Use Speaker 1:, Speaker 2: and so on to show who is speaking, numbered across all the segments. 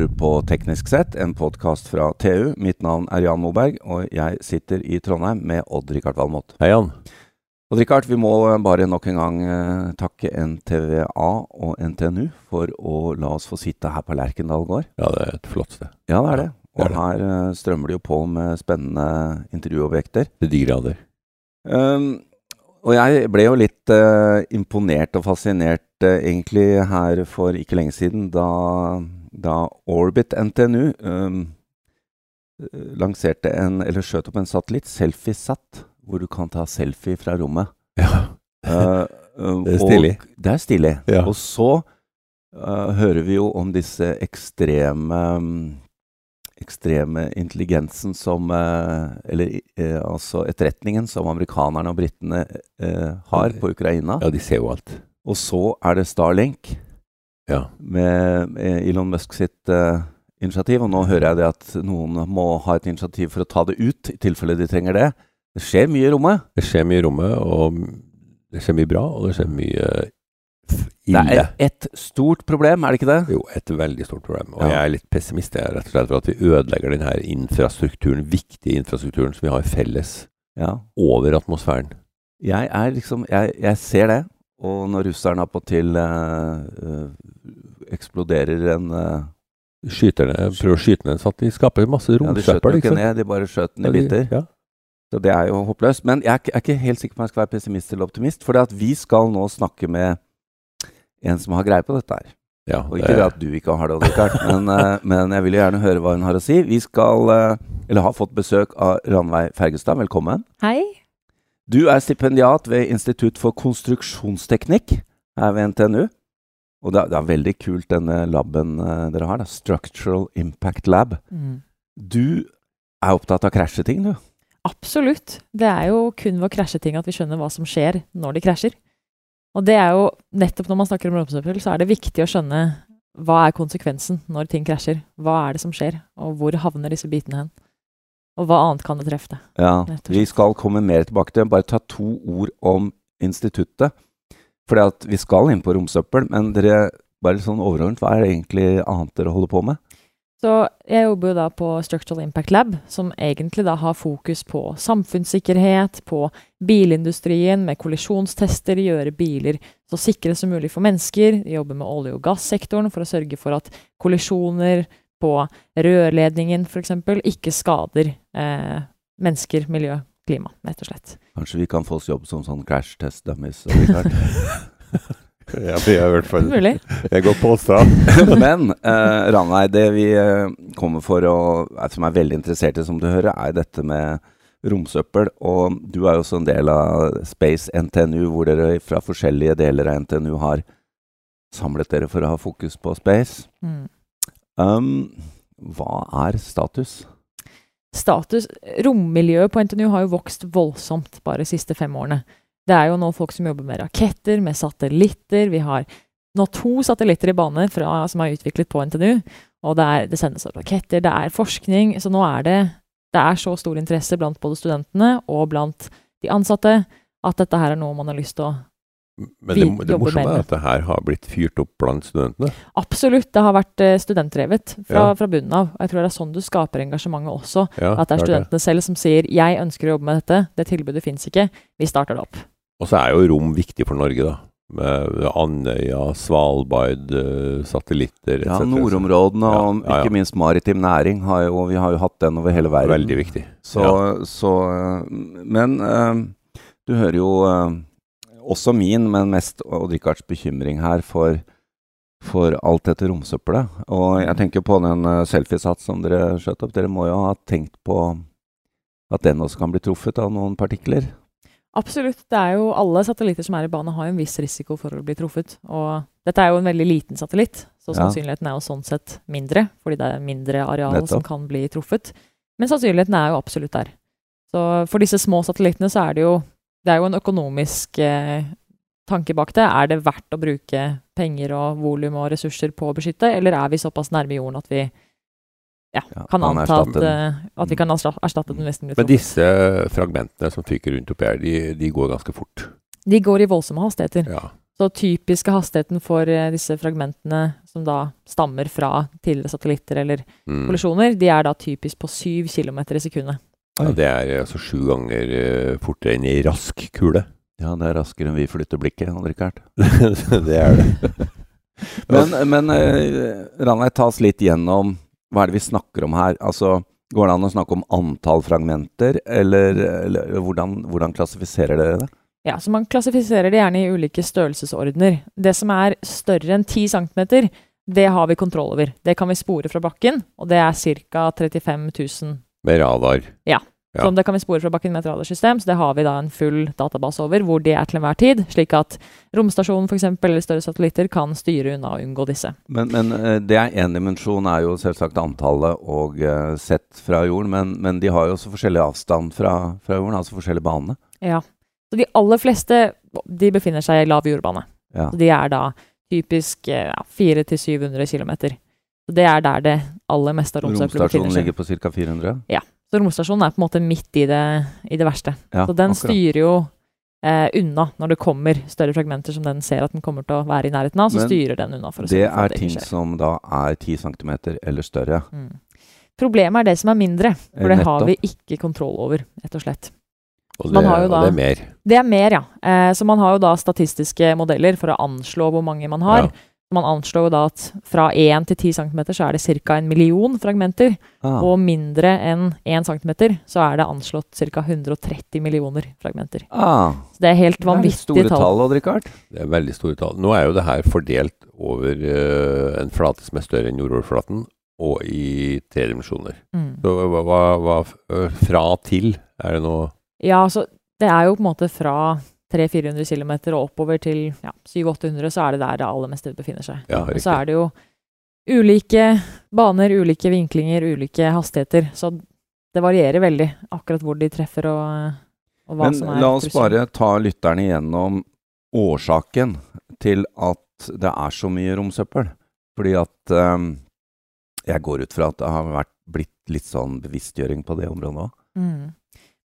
Speaker 1: hører på Teknisk sett, en podkast fra TU. Mitt navn er Jan Moberg, og jeg sitter i Trondheim med Odd-Rikard Valmot.
Speaker 2: Hei, Jan.
Speaker 1: Odd-Rikard, vi må bare nok en gang eh, takke NTVA og NTNU for å la oss få sitte her på Lerkendal gård.
Speaker 2: Ja, det er et flott sted.
Speaker 1: Ja, det er det.
Speaker 2: det er
Speaker 1: Og her eh, strømmer det jo på med spennende intervjuobjekter.
Speaker 2: Til de grader.
Speaker 1: Um, og jeg ble jo litt uh, imponert og fascinert uh, egentlig her for ikke lenge siden, da, da Orbit NTNU um, lanserte en, eller skjøt opp en satellitt, Selfiesat, hvor du kan ta selfie fra rommet.
Speaker 2: Ja.
Speaker 1: uh,
Speaker 2: Det er stilig.
Speaker 1: Det er stilig.
Speaker 2: Ja.
Speaker 1: Og så uh, hører vi jo om disse ekstreme um, ekstreme intelligensen som eh, Eller eh, altså etterretningen som amerikanerne og britene eh, har på Ukraina.
Speaker 2: ja, de ser jo alt.
Speaker 1: Og så er det Starlink
Speaker 2: Ja.
Speaker 1: med, med Elon Musk sitt uh, initiativ. Og nå hører jeg det at noen må ha et initiativ for å ta det ut, i tilfelle de trenger det. Det skjer mye i rommet.
Speaker 2: Det skjer mye i rommet, og det skjer mye bra, og det skjer mye ille.
Speaker 1: Det er et stort problem, er det ikke det?
Speaker 2: Jo, et veldig stort problem. Og
Speaker 1: Ja.
Speaker 2: jeg er litt pessimist jeg, rett og slett for at vi ødelegger denne infrastrukturen, viktige infrastrukturen som vi har felles
Speaker 1: Ja.
Speaker 2: over atmosfæren.
Speaker 1: Jeg er liksom Jeg, jeg ser det. Og når russerne appåtil uh, eksploderer en eh,
Speaker 2: Skyterne prøver å skyte ned sånn at de skaper masse
Speaker 1: Ja, de skjøt
Speaker 2: romsøppel.
Speaker 1: den ikke ned, de bare skjøt den i
Speaker 2: Ja, de-
Speaker 1: biter.
Speaker 2: Ja.
Speaker 1: Så det er jo håpløst. Men jeg er, ikke- er ikke helt sikker på om jeg skal være pessimist eller optimist. For vi skal nå snakke med en som har greie på dette her.
Speaker 2: Ja,
Speaker 1: Og ikke det at du ikke har det, Richard, men, eh, men jeg vil jo gjerne høre hva hun har å si. Vi skal, eh, eller har fått besøk av Ranveig Fergestad. Velkommen.
Speaker 3: Hei.
Speaker 1: Du er stipendiat ved Institutt for konstruksjonsteknikk her ved NTNU. Og det er, det er veldig kult denne laben eh, dere har, da. Structural Impact Lab. Du er opptatt av krasjeting, du.
Speaker 3: Absolutt. Det er jo kun ved å krasje ting at vi skjønner hva som skjer når de krasjer. Og det er jo nettopp når man snakker om romsøppel, så er det viktig å skjønne hva er konsekvensen når ting krasjer. Hva er det som skjer, og hvor havner disse bitene hen? Og hva annet kan det treffe?
Speaker 1: Ja, vi skal komme mer tilbake til det. Bare ta to ord om instituttet. Fordi at vi skal inn på romsøppel, men dere, bare sånn overordnet, hva er det egentlig annet dere holder på med?
Speaker 3: Så jeg jobber jo da på Structural Impact Lab, som egentlig da har fokus på samfunnssikkerhet, på bilindustrien, med kollisjonstester, gjøre biler så sikre som mulig for mennesker. Vi jobber med olje- og gassektoren for å sørge for at kollisjoner på rørledningen f.eks. ikke skader eh, mennesker, miljø, klima, rett og slett.
Speaker 1: Kanskje vi kan få oss jobb som sånn crash test dummies?
Speaker 2: Ja, det er i hvert fall
Speaker 3: Mulig.
Speaker 2: Jeg går påstand.
Speaker 1: Men eh, Ranveig, det vi eh, kommer for og er- Som er veldig interessert i, som du hører, er dette med romsøppel. Og du er jo også en del av Space NTNU, hvor dere fra forskjellige deler av NTNU har samlet dere for å ha fokus på space.
Speaker 3: Mm.
Speaker 1: Um, hva er status?
Speaker 3: status Rommiljøet på NTNU har jo vokst voldsomt bare de siste fem årene. Det er jo nå folk som jobber med raketter, med satellitter. Vi har nå to satellitter i bane fra, som er utviklet på NTNU. Og det, er, det sendes raketter, det er forskning. Så nå er det, det er så stor interesse blant både studentene og blant de ansatte at dette her er noe man har lyst til å
Speaker 2: Men
Speaker 3: Vi
Speaker 2: det, det morsomme er at det her har blitt fyrt opp blant studentene.
Speaker 3: Absolutt, det har vært eh, studentdrevet fra,
Speaker 2: Ja.
Speaker 3: fra bunnen av. Og jeg tror det er sånn du skaper engasjementet også.
Speaker 2: Ja,
Speaker 3: At det er
Speaker 2: studentene
Speaker 3: studentene selv som sier 'jeg ønsker å jobbe med dette', det tilbudet fins ikke, vi starter det opp.
Speaker 2: Og så er jo rom viktig for Norge, da. Med Andøya, Svalbard, eh, satellitter etc.
Speaker 1: Ja, nordområdene
Speaker 2: Ja,
Speaker 1: og
Speaker 2: ja, ja.
Speaker 1: ikke minst maritim næring. Har jo, vi har jo hatt den over hele verden.
Speaker 2: Veldig viktig.
Speaker 1: Så, så øh, Men du hører jo også min, men mest Odd Rikards bekymring her for, for alt dette romsøppelet. Og jeg tenker på den uh, selfiesats som dere skjøt opp. Dere må jo ha tenkt på at den også kan bli truffet av noen partikler?
Speaker 3: Absolutt. Det er jo alle satellitter som er i bane, har jo en viss risiko for å bli truffet. Og dette er jo en veldig liten satellitt, så sannsynligheten er jo sånn sett mindre, fordi det er mindre areal som kan bli truffet. Men sannsynligheten er jo absolutt der. Så for disse små satellittene så er det jo Det er jo en økonomisk eh, tanke bak det. Er det verdt å bruke penger og volum og ressurser på å beskytte, eller er vi såpass nærme jorden at vi ja, kan anta at, eh, at vi kan erstatte den nesten
Speaker 2: Men disse fragmentene som fyker rundt oppi her, de, de går ganske fort.
Speaker 3: De går i voldsomme hastigheter.
Speaker 2: Ja.
Speaker 3: Så typiske hastigheten for eh, disse fragmentene som da stammer fra tidligere satellitter eller
Speaker 2: Mm.
Speaker 3: kollisjoner, de er da typisk på 7 km i sekundet.
Speaker 2: Ja, det er altså sju ganger eh, fortere enn ei rask kule.
Speaker 1: Ja, det er raskere enn vi flytter blikket, Odd Rikard.
Speaker 2: det er det.
Speaker 1: Men, men uh, Ranveig, ta oss litt gjennom hva er det vi snakker om her? Altså, Går det an å snakke om antall fragmenter, eller, eller hvordan, hvordan klassifiserer dere det?
Speaker 3: Ja, så Man klassifiserer det gjerne i ulike størrelsesordener. Det som er større enn 10 cm, det har vi kontroll over. Det kan vi spore fra bakken, og det er ca. 35 000
Speaker 2: Med radar. Ja.
Speaker 3: Så det kan vi spore fra bakken med et radarsystem, så det har vi da en full database over, hvor de er til enhver tid, slik at romstasjonen f.eks. eller større satellitter kan styre unna og unngå disse.
Speaker 1: Men, men eh, det er én dimensjon, er jo selvsagt antallet og uh, sett fra jorden, men, men, de har jo også forskjellig avstand fra, fra jorden, altså forskjellige bane.
Speaker 3: Ja. Så de aller fleste de befinner seg i lav jordbane.
Speaker 1: Ja.
Speaker 3: Så de er da typisk ja, 400-700 km. Det er der det aller meste av romsøppelet befinner
Speaker 1: Romstasjonen ligger på ca. 400?
Speaker 3: Ja. Så romstasjonen er på en måte midt i det, i det verste.
Speaker 1: Ja,
Speaker 3: så den
Speaker 1: akkurat.
Speaker 3: styrer jo eh, unna når det kommer større fragmenter som den ser at den kommer til å være i nærheten av. Så
Speaker 1: Men
Speaker 3: styrer den unna. for å
Speaker 1: Det
Speaker 3: sørge for
Speaker 1: er ting
Speaker 3: skjer.
Speaker 1: som da er 10 cm eller større.
Speaker 3: Mm. Problemet er det som er mindre, for det har vi ikke kontroll over, rett og slett.
Speaker 2: Og
Speaker 3: Man
Speaker 2: det,
Speaker 3: har jo
Speaker 2: og det er mer.
Speaker 3: Det er mer, ja. Eh, så man har jo da statistiske modeller for å anslå hvor mange man har.
Speaker 2: Ja.
Speaker 3: Man anslår jo da at fra 1 til 10 cm så er det ca. en million fragmenter.
Speaker 1: Ah,
Speaker 3: Og mindre enn 1 cm så er det anslått ca. 130 millioner fragmenter.
Speaker 1: ah,
Speaker 3: Så det er helt
Speaker 1: det er
Speaker 3: vanvittige
Speaker 1: store
Speaker 3: tall.
Speaker 1: tall,
Speaker 2: Det er veldig store tall. Nå er jo det her fordelt over uh, en flate som er større enn jordoverflaten, og i tre dimensjoner.
Speaker 3: Mm.
Speaker 2: Så hva, hva, hva Fra til er det noe
Speaker 3: Ja, altså det er jo på en måte fra 300-400 km og oppover til ja, 700-800, så er det der det aller meste befinner seg.
Speaker 2: Ja,
Speaker 3: Og så er det jo ulike baner, ulike vinklinger, ulike hastigheter. Så det varierer veldig akkurat hvor de treffer og, og hva
Speaker 1: Men
Speaker 3: som er
Speaker 1: la oss bare ta lytterne igjennom årsaken til at det er så mye romsøppel. Fordi at um, jeg går ut fra at det har vært, blitt litt sånn bevisstgjøring på det området òg.
Speaker 3: Mm.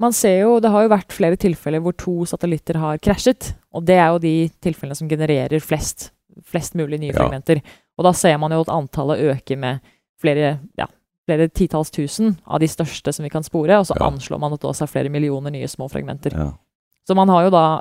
Speaker 3: Man ser jo, Det har jo vært flere tilfeller hvor to satellitter har krasjet. Og det er jo de tilfellene som genererer flest, flest mulig nye
Speaker 2: Ja.
Speaker 3: fragmenter. Og da ser man jo at antallet øker med flere, ja, flere titalls tusen av de største som vi kan spore. Og så
Speaker 2: Ja.
Speaker 3: anslår man at det også er flere millioner nye små fragmenter. Så man har jo da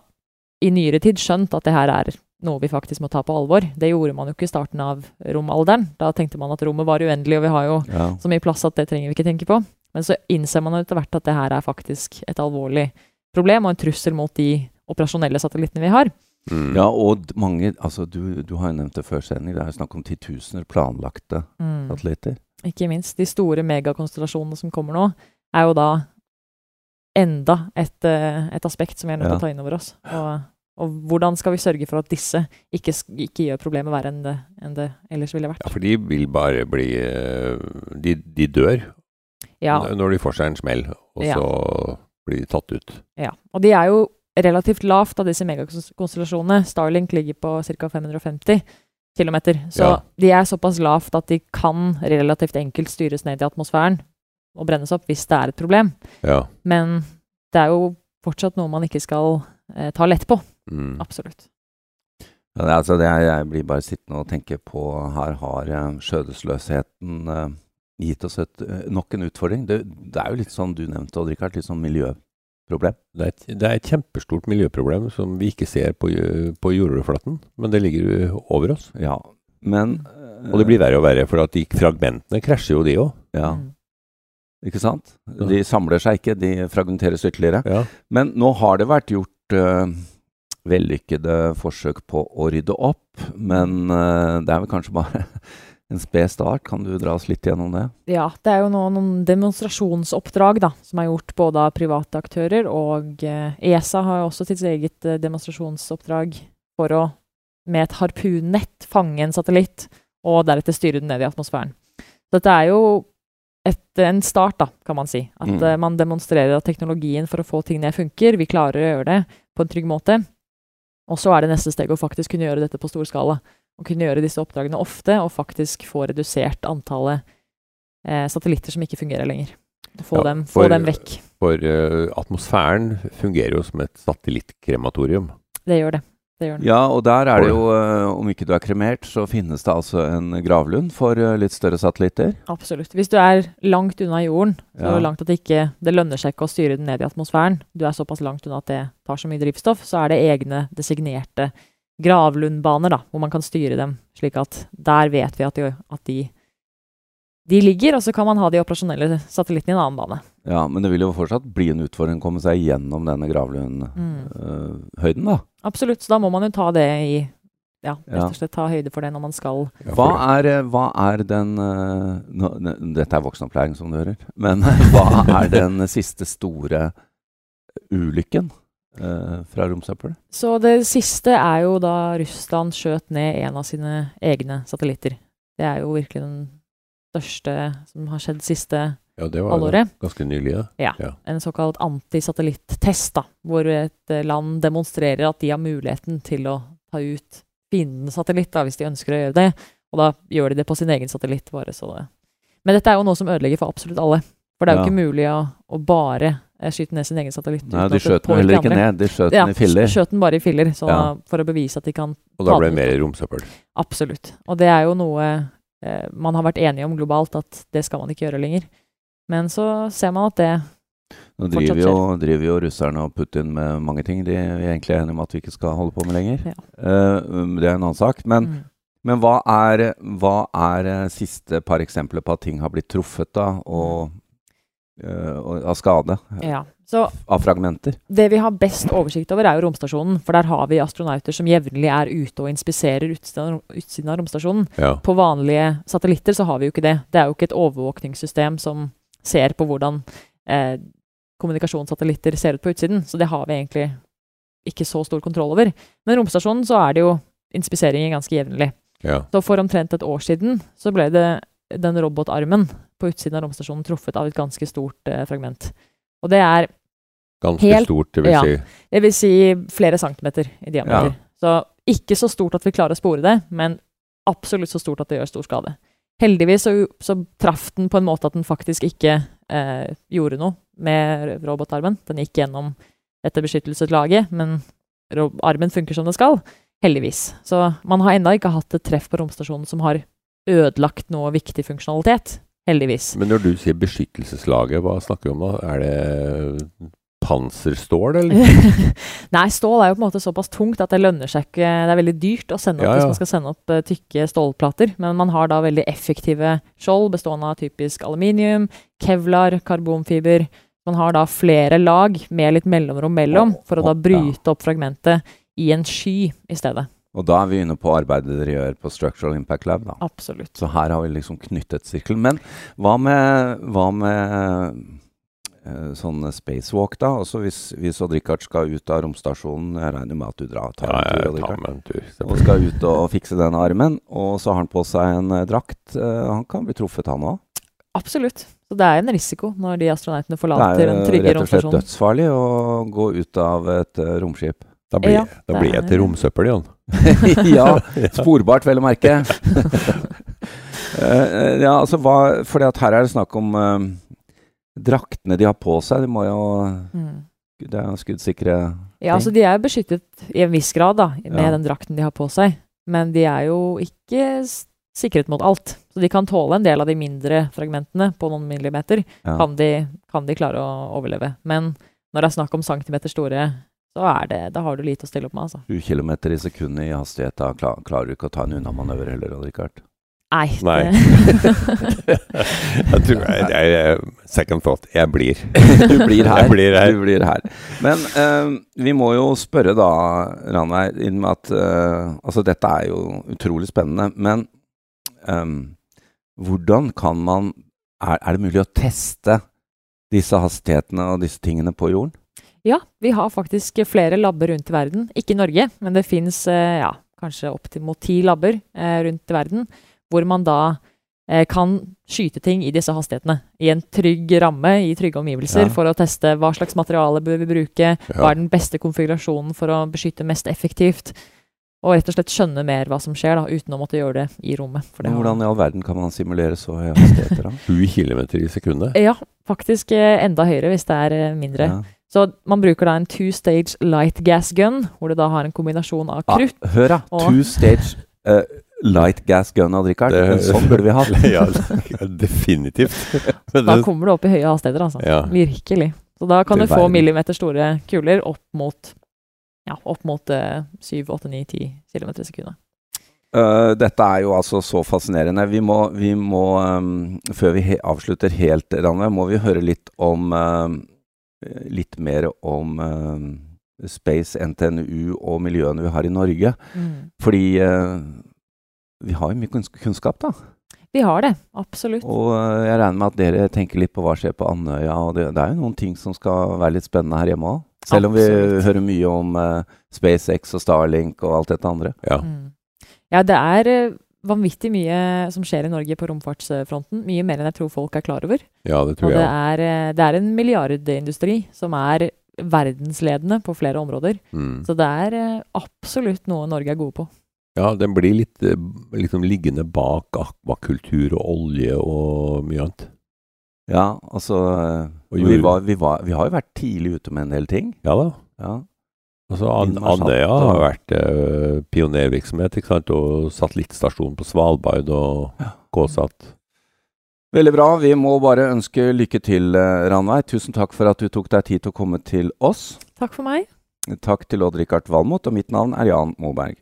Speaker 3: i nyere tid skjønt at det her er noe vi faktisk må ta på alvor. Det gjorde man jo ikke i starten av romalderen. Da tenkte man at rommet var uendelig, og vi har jo
Speaker 1: Ja.
Speaker 3: så mye plass at det trenger vi ikke tenke på. Men så innser man jo etter hvert at det her er faktisk et alvorlig problem og en trussel mot de operasjonelle satellittene vi har.
Speaker 2: mm.
Speaker 1: ja, og mange Altså, du, du har jo nevnt det før sending. Det er jo snakk om titusener planlagte satellitter.
Speaker 3: Ikke minst de store megakonstellasjonene som kommer nå, er jo da enda et, eh, et aspekt som vi er nødt til
Speaker 1: Ja.
Speaker 3: å ta inn over oss. Og, og hvordan skal vi sørge for at disse ikke, ikke gjør problemet verre enn det, enn det ellers ville vært?
Speaker 2: Ja, for de vil bare bli øh, De, de dør
Speaker 3: Ja,
Speaker 2: når de får seg en smell, og
Speaker 3: Ja.
Speaker 2: så blir de tatt ut.
Speaker 3: Ja, og de er jo relativt lavt av disse megakonstellasjonene. Starlink ligger på ca. 550 km, så
Speaker 2: Ja.
Speaker 3: de er såpass lavt at de kan relativt enkelt styres ned i atmosfæren og brennes opp hvis det er et problem.
Speaker 2: Ja.
Speaker 3: Men det er jo fortsatt noe man ikke skal eh, ta lett på.
Speaker 2: Mm.
Speaker 3: Absolutt.
Speaker 1: Ja, det, altså, det er, jeg blir bare sittende og tenke på Her har eh, skjødesløsheten eh, gitt oss et, eh, nok en utfordring. Det, det er jo litt sånn du nevnte, Odd Rikard, litt sånn miljøproblem.
Speaker 2: Det, er et, det er et kjempestort miljøproblem som vi ikke ser på, på jordoverflaten, men det ligger jo over oss.
Speaker 1: Ja, men
Speaker 2: Og det blir verre og verre, for at de fragmentene krasjer jo, de òg.
Speaker 1: Ja,
Speaker 3: Mm.
Speaker 1: ikke sant? De samler seg ikke, de fragmenteres ytterligere.
Speaker 2: Ja.
Speaker 1: Men nå har det vært gjort uh, vellykkede forsøk på å rydde opp, men uh, det er vel kanskje bare en sped start. Kan du dra oss litt gjennom det?
Speaker 3: Ja, det er jo nå noen demonstrasjonsoppdrag da, som er gjort både av private aktører, og eh, ESA har jo også sitt eget eh, demonstrasjonsoppdrag for å med et harpunnett fange en satellitt, og deretter styre den ned i atmosfæren. Så dette er jo et, en start, da, kan man si. At
Speaker 1: Mm.
Speaker 3: eh, man demonstrerer at teknologien for å få ting ned funker. Vi klarer å gjøre det på en trygg måte. Og så er det neste steg å faktisk kunne gjøre dette på stor skala. Å kunne gjøre disse oppdragene ofte, og faktisk få redusert antallet eh, satellitter som ikke fungerer lenger. Få,
Speaker 2: Ja,
Speaker 3: dem, få
Speaker 2: for-
Speaker 3: dem vekk.
Speaker 2: For uh, atmosfæren fungerer jo som et satellittkrematorium.
Speaker 3: Det gjør det. Det gjør.
Speaker 1: Ja, og der er det jo, uh, om ikke du er kremert, så finnes det altså en gravlund for uh, litt større satellitter.
Speaker 3: Absolutt. Hvis du er langt unna jorden, så
Speaker 1: Ja.
Speaker 3: langt at det ikke det lønner seg ikke å styre den ned i atmosfæren, du er såpass langt unna at det tar så mye drivstoff, så er det egne designerte gravlundbaner, da, hvor man kan styre dem. Slik at der vet vi at de, at de, de ligger, og så kan man ha de operasjonelle satellittene i en annen bane.
Speaker 1: Ja, Men det vil jo fortsatt bli en utfordring å komme seg gjennom denne gravlundhøyden,
Speaker 3: Mm.
Speaker 1: da.
Speaker 3: Absolutt. Så da må man jo ta det i Ja, rett og slett ta høyde for det når man skal
Speaker 1: Hva er, eh, hva er den eh, nå, Dette er voksenopplæring, som du hører. Men hva er den siste store ulykken fra romsøppel?
Speaker 3: Så det siste er jo da Russland skjøt ned en av sine egne satellitter. Det er jo virkelig den største som har skjedd siste
Speaker 2: ja, det var
Speaker 3: halvåret.
Speaker 2: ganske nylig, ja.
Speaker 3: En såkalt antisatellitt-test, da, hvor et eh, land demonstrerer at de har muligheten til å ta ut fiendens satellitt, da, hvis de ønsker å gjøre det. Og da gjør de det på sin egen satellitt. bare så det. Men dette er jo noe som ødelegger for absolutt alle. For det er jo
Speaker 1: Ja.
Speaker 3: ikke mulig å, å bare eh, skyte ned sin egen satellitt.
Speaker 1: Nei, de skjøt den heller ikke ned, de skjøt
Speaker 3: Ja,
Speaker 1: i filler.
Speaker 3: skjøt den bare i filler, så
Speaker 1: Ja.
Speaker 3: for å bevise at de kan
Speaker 2: Og da ble det mer romsøppel.
Speaker 3: Absolutt. Og det er jo noe eh, man har vært enige om globalt, at det skal man ikke gjøre lenger. Men så ser man at det
Speaker 1: Nå driver jo, driver jo russerne og Putin med mange ting de er egentlig enige om at vi ikke skal holde på med lenger.
Speaker 3: Ja.
Speaker 1: Eh, um, det er en annen sak. Men,
Speaker 3: mm.
Speaker 1: men hva er, hva er eh, siste par eksempler på at ting har blitt truffet da, og av skade?
Speaker 3: Ja. Så
Speaker 1: Av fragmenter?
Speaker 3: det vi har best oversikt over, er jo romstasjonen. For der har vi astronauter som jevnlig er ute og inspiserer utsiden av, utsiden av romstasjonen.
Speaker 2: Ja.
Speaker 3: På vanlige satellitter så har vi jo ikke det. Det er jo ikke et overvåkningssystem som ser på hvordan eh, kommunikasjonssatellitter ser ut på utsiden. Så det har vi egentlig ikke så stor kontroll over. Men romstasjonen så er det jo inspiseringer ganske jevnlig.
Speaker 2: ja.
Speaker 3: Så for omtrent et år siden så ble det den robotarmen på utsiden av romstasjonen truffet av et ganske stort eh, fragment. Og det er
Speaker 2: Ganske
Speaker 3: Helt-
Speaker 2: stort, det vil
Speaker 3: ja.
Speaker 2: si.
Speaker 3: det vil si flere centimeter i diameter. Så ikke så stort at vi klarer å spore det, men absolutt så stort at det gjør stor skade. Heldigvis så, så traff den på en måte at den faktisk ikke eh, gjorde noe med robotarmen. Den gikk gjennom dette beskyttelseslaget, men armen funker som den skal. Heldigvis. Så man har ennå ikke hatt et treff på romstasjonen som har ødelagt noe viktig funksjonalitet. Heldigvis.
Speaker 2: Men når du sier beskyttelseslaget, hva snakker vi om da? Er det panserstål, eller?
Speaker 3: Nei, stål er jo på en måte såpass tungt at det lønner seg ikke Det er veldig dyrt å sende opp
Speaker 2: Ja,
Speaker 3: hvis man skal sende opp uh, tykke stålplater. Men man har da veldig effektive skjold bestående av typisk aluminium, kevlar, karbonfiber. Man har da flere lag med litt mellomrom mellom for å da bryte opp fragmentet i en sky i stedet.
Speaker 1: Og da er vi inne på arbeidet dere gjør på Structural Impact Lab. da.
Speaker 3: Absolutt.
Speaker 1: Så her har vi liksom knyttet sirkelen. Men hva med, hva med eh, sånn spacewalk, da? Også hvis, hvis Odd Rikard skal ut av romstasjonen Jeg regner med at du drar, tar
Speaker 2: Ja,
Speaker 1: en tur,
Speaker 2: tar med en tur.
Speaker 1: Og skal ut og fikse den armen. Og så har han på seg en eh, drakt. Eh, han kan bli truffet, han òg.
Speaker 3: Absolutt. Så det er en risiko når de astronautene
Speaker 1: forlater
Speaker 3: forlater
Speaker 1: er
Speaker 3: den
Speaker 1: Det
Speaker 3: er
Speaker 1: rett og slett dødsfarlig å gå ut av et romskip.
Speaker 2: Da blir,
Speaker 3: Ja,
Speaker 2: da blir jeg til romsøppel, Jon.
Speaker 1: ja, sporbart, vel å merke. uh, ja, altså hva For her er det snakk om uh, draktene de har på seg. De må jo
Speaker 3: Mm.
Speaker 1: Det er jo skuddsikre
Speaker 3: Ja, altså de er beskyttet i en viss grad da, med
Speaker 1: Ja.
Speaker 3: den drakten de har på seg. Men de er jo ikke sikret mot alt. Så de kan tåle en del av de mindre fragmentene på noen millimeter.
Speaker 1: ja.
Speaker 3: Kan, de, kan de klare å overleve. Men når det er snakk om centimeter store, så er det, da har du lite å stille opp med. altså.
Speaker 1: 20 km i sekundet i hastighet. Da klar, klarer du ikke å ta en unnamanøver heller, Richard?
Speaker 3: Nei.
Speaker 2: Nei. jeg tror jeg, jeg, jeg Second thought. Jeg blir.
Speaker 1: Du blir her.
Speaker 2: Jeg blir her.
Speaker 1: Du blir her. Men uh, vi må jo spørre da, Ranveig, inn med at uh, Altså, dette er jo utrolig spennende, men um, hvordan kan man er, er det mulig å teste disse hastighetene og disse tingene på jorden?
Speaker 3: Ja, vi har faktisk flere labber rundt i verden. Ikke i Norge, men det fins ja, kanskje opptil ti labber eh, rundt i verden, hvor man da eh, kan skyte ting i disse hastighetene. I en trygg ramme, i trygge omgivelser,
Speaker 1: Ja.
Speaker 3: for å teste hva slags materiale bør vi bruke, hva er den beste konfigurasjonen for å beskytte mest effektivt. Og rett og slett skjønne mer hva som skjer, da, uten å måtte gjøre det i rommet. For det
Speaker 1: hvordan i all verden kan man simulere så høye hastigheter? da?
Speaker 2: 7 km i sekundet.
Speaker 3: Ja, faktisk eh, enda høyere hvis det er eh, mindre.
Speaker 1: Ja.
Speaker 3: Så man bruker da en two-stage light gas gun, hvor du da har en kombinasjon av krutt.
Speaker 1: ja, hør, da! Two stage uh, light gas gun, Odd Rikard.
Speaker 2: Det-
Speaker 1: Sånn burde vi hatt.
Speaker 2: ja, definitivt.
Speaker 3: Da kommer du opp i høye hastigheter, altså.
Speaker 2: Ja.
Speaker 3: Virkelig. Så da kan du få millimeter store kuler opp mot ja, opp mot eh, 7, 8, 9, 10 km i sekundet.
Speaker 1: Uh, dette er jo altså så fascinerende. Vi må, vi må um, Før vi he avslutter helt, Ranve, må vi høre litt om ehm, Litt mer om ehm, Space, NTNU og miljøene vi har i Norge. Fordi eh, vi har jo mye kunns- kunnskap, da.
Speaker 3: Vi har det, absolutt.
Speaker 1: Og eh, jeg regner med at dere tenker litt på hva skjer på Andøya. Og det, det er jo noen ting som skal være litt spennende her hjemme òg. Selv om vi hører mye om uh, SpaceX og Starlink og alt dette andre.
Speaker 2: Ja.
Speaker 3: Mm. Ja, det er eh, vanvittig mye som skjer i Norge på romfartsfronten. Mye mer enn jeg tror folk er klar over.
Speaker 2: ja, det
Speaker 3: Og
Speaker 2: tror
Speaker 3: det
Speaker 2: jeg.
Speaker 3: er, eh, det er en milliardindustri som er verdensledende på flere områder.
Speaker 2: Mm.
Speaker 3: Så det er eh, absolutt noe Norge er gode på.
Speaker 2: Ja, den blir litt eh, liksom liggende bak akvakultur og olje og mye annet.
Speaker 1: Ja, altså
Speaker 2: Og
Speaker 1: vi, var, vi, var, vi har jo vært tidlig ute med en del ting.
Speaker 2: Ja da.
Speaker 1: Ja.
Speaker 2: Altså, Andøya
Speaker 1: og-
Speaker 2: har vært eh, pionervirksomhet, ikke sant? og satellittstasjon på Svalbard og
Speaker 1: Ja.
Speaker 2: KSAT.
Speaker 1: Veldig bra. Vi må bare ønske lykke til, eh, Ranveig. Tusen takk for at du tok deg tid til å komme til oss.
Speaker 3: Takk for meg.
Speaker 1: Takk til Odd-Rikard Valmot, og mitt navn er Jan Moberg.